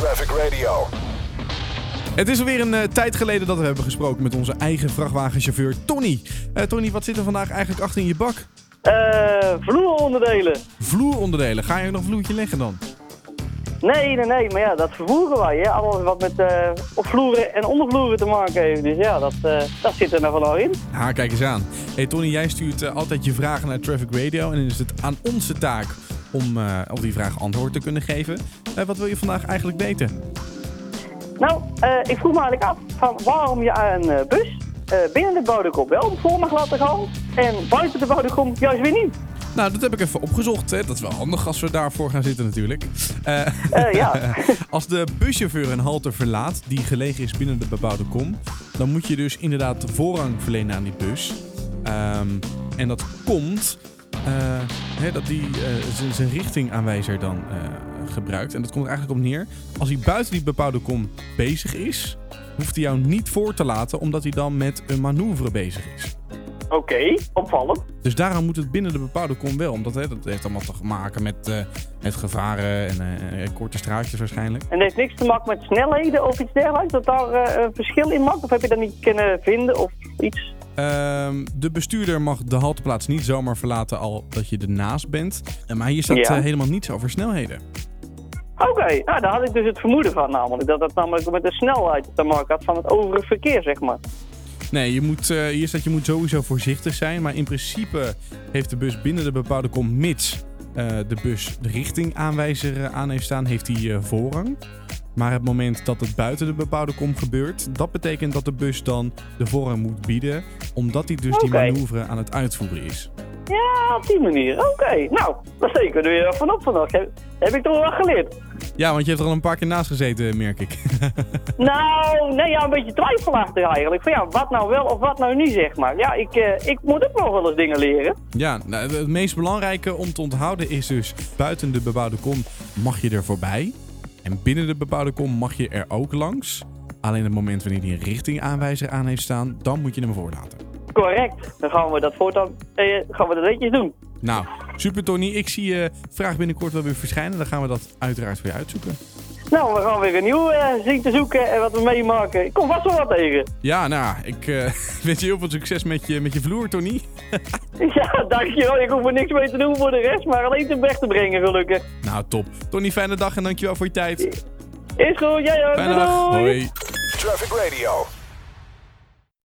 Traffic Radio. Het is alweer een eh, tijd geleden dat we hebben gesproken met onze eigen vrachtwagenchauffeur Tony. Eh, Tony, wat zit er vandaag eigenlijk achter in je bak? Eh, vloeronderdelen. Vloeronderdelen. Ga je nog een vloertje leggen dan? Nee, nee, nee, maar ja, dat vervoeren wij. Hè? Alles wat met eh opvloeren en ondervloeren te maken heeft. Dus ja, dat, eh, dat zit er nou vanaf in. Ha, kijk eens aan. Hey Tony, jij stuurt altijd je vragen naar Traffic Radio. En dan is het aan onze taak om eh, op die vraag antwoord te kunnen geven. Eh, wat wil je vandaag eigenlijk weten? Nou, eh, ik vroeg me eigenlijk af van waarom je een bus binnen de bodemkom wel voor mag laten gaan en buiten de bodemkom juist weer niet. Nou, dat heb ik even opgezocht. Hè. Dat is wel handig als we daarvoor gaan zitten natuurlijk. Ja. als de buschauffeur een halte verlaat die gelegen is binnen de bebouwde kom, dan moet je dus inderdaad voorrang verlenen aan die bus. Ehm, en dat komt hè, dat die eh, zijn- richtingaanwijzer dan eh, gebruikt. En dat komt er eigenlijk op neer. Als hij buiten die bebouwde kom bezig is, hoeft hij jou niet voor te laten, omdat hij dan met een manoeuvre bezig is. Oké, opvallend. Dus daarom moet het binnen de bepaalde kom wel. Omdat hè, dat heeft allemaal te maken met, eh, met gevaren en eh, eh, korte straatjes waarschijnlijk. En heeft niks te maken met snelheden of iets dergelijks, dat daar eh, een verschil in maakt? Of heb je dat niet kunnen vinden of iets? Ehm, de bestuurder mag de halteplaats niet zomaar verlaten al dat je ernaast bent. Eh, Maar hier staat Ja. eh, helemaal niets over snelheden. Oké, nou, daar had ik dus het vermoeden van namelijk. Dat dat namelijk met de snelheid te maken had van het overige verkeer, zeg maar. Nee, je moet, eh, hier staat je moet sowieso voorzichtig zijn. Maar in principe heeft de bus binnen de bepaalde kom, mits de bus de richtingaanwijzer aan heeft staan, heeft hij voorrang. Maar het moment dat het buiten de bepaalde kom gebeurt, dat betekent dat de bus dan de voorrang moet bieden. Omdat hij dus die manoeuvre aan het uitvoeren is. Ja, op die manier. Oké, nou, daar steken we er weer van op vandaag. Heb, heb ik toch wel geleerd. Ja, want je hebt er al een paar keer naast gezeten, merk ik. Nou, nee, ja, een beetje twijfelachtig eigenlijk. Van ja, wat nou wel of wat nou niet, zeg maar. Ja, ik, eh, ik moet ook nog wel eens dingen leren. Ja, nou, het meest belangrijke om te onthouden is dus... buiten de bebouwde kom mag je er voorbij. En binnen de bebouwde kom mag je er ook langs. Alleen het moment wanneer hij een richtingaanwijzer aan heeft staan... dan moet je hem voorlaten. Correct. Dan gaan we dat voortaan, eh, gaan we dat netjes doen. Nou, super Tony. Ik zie je vraag binnenkort wel weer verschijnen. Dan gaan we dat uiteraard voor je uitzoeken. Nou, we gaan weer een nieuw eh zien te zoeken en wat we meemaken. Ik kom vast wel wat tegen. Ja, nou, ik eh, wens je heel veel succes met je, met je vloer, Tony. Ja, dankjewel. Ik hoef er niks mee te doen voor de rest, maar alleen te weg te brengen, gelukkig. Nou, top. Tony, fijne dag en dankjewel voor je tijd. Is goed, jij ook. Fijne dag. Doei. Hoi. Traffic Radio.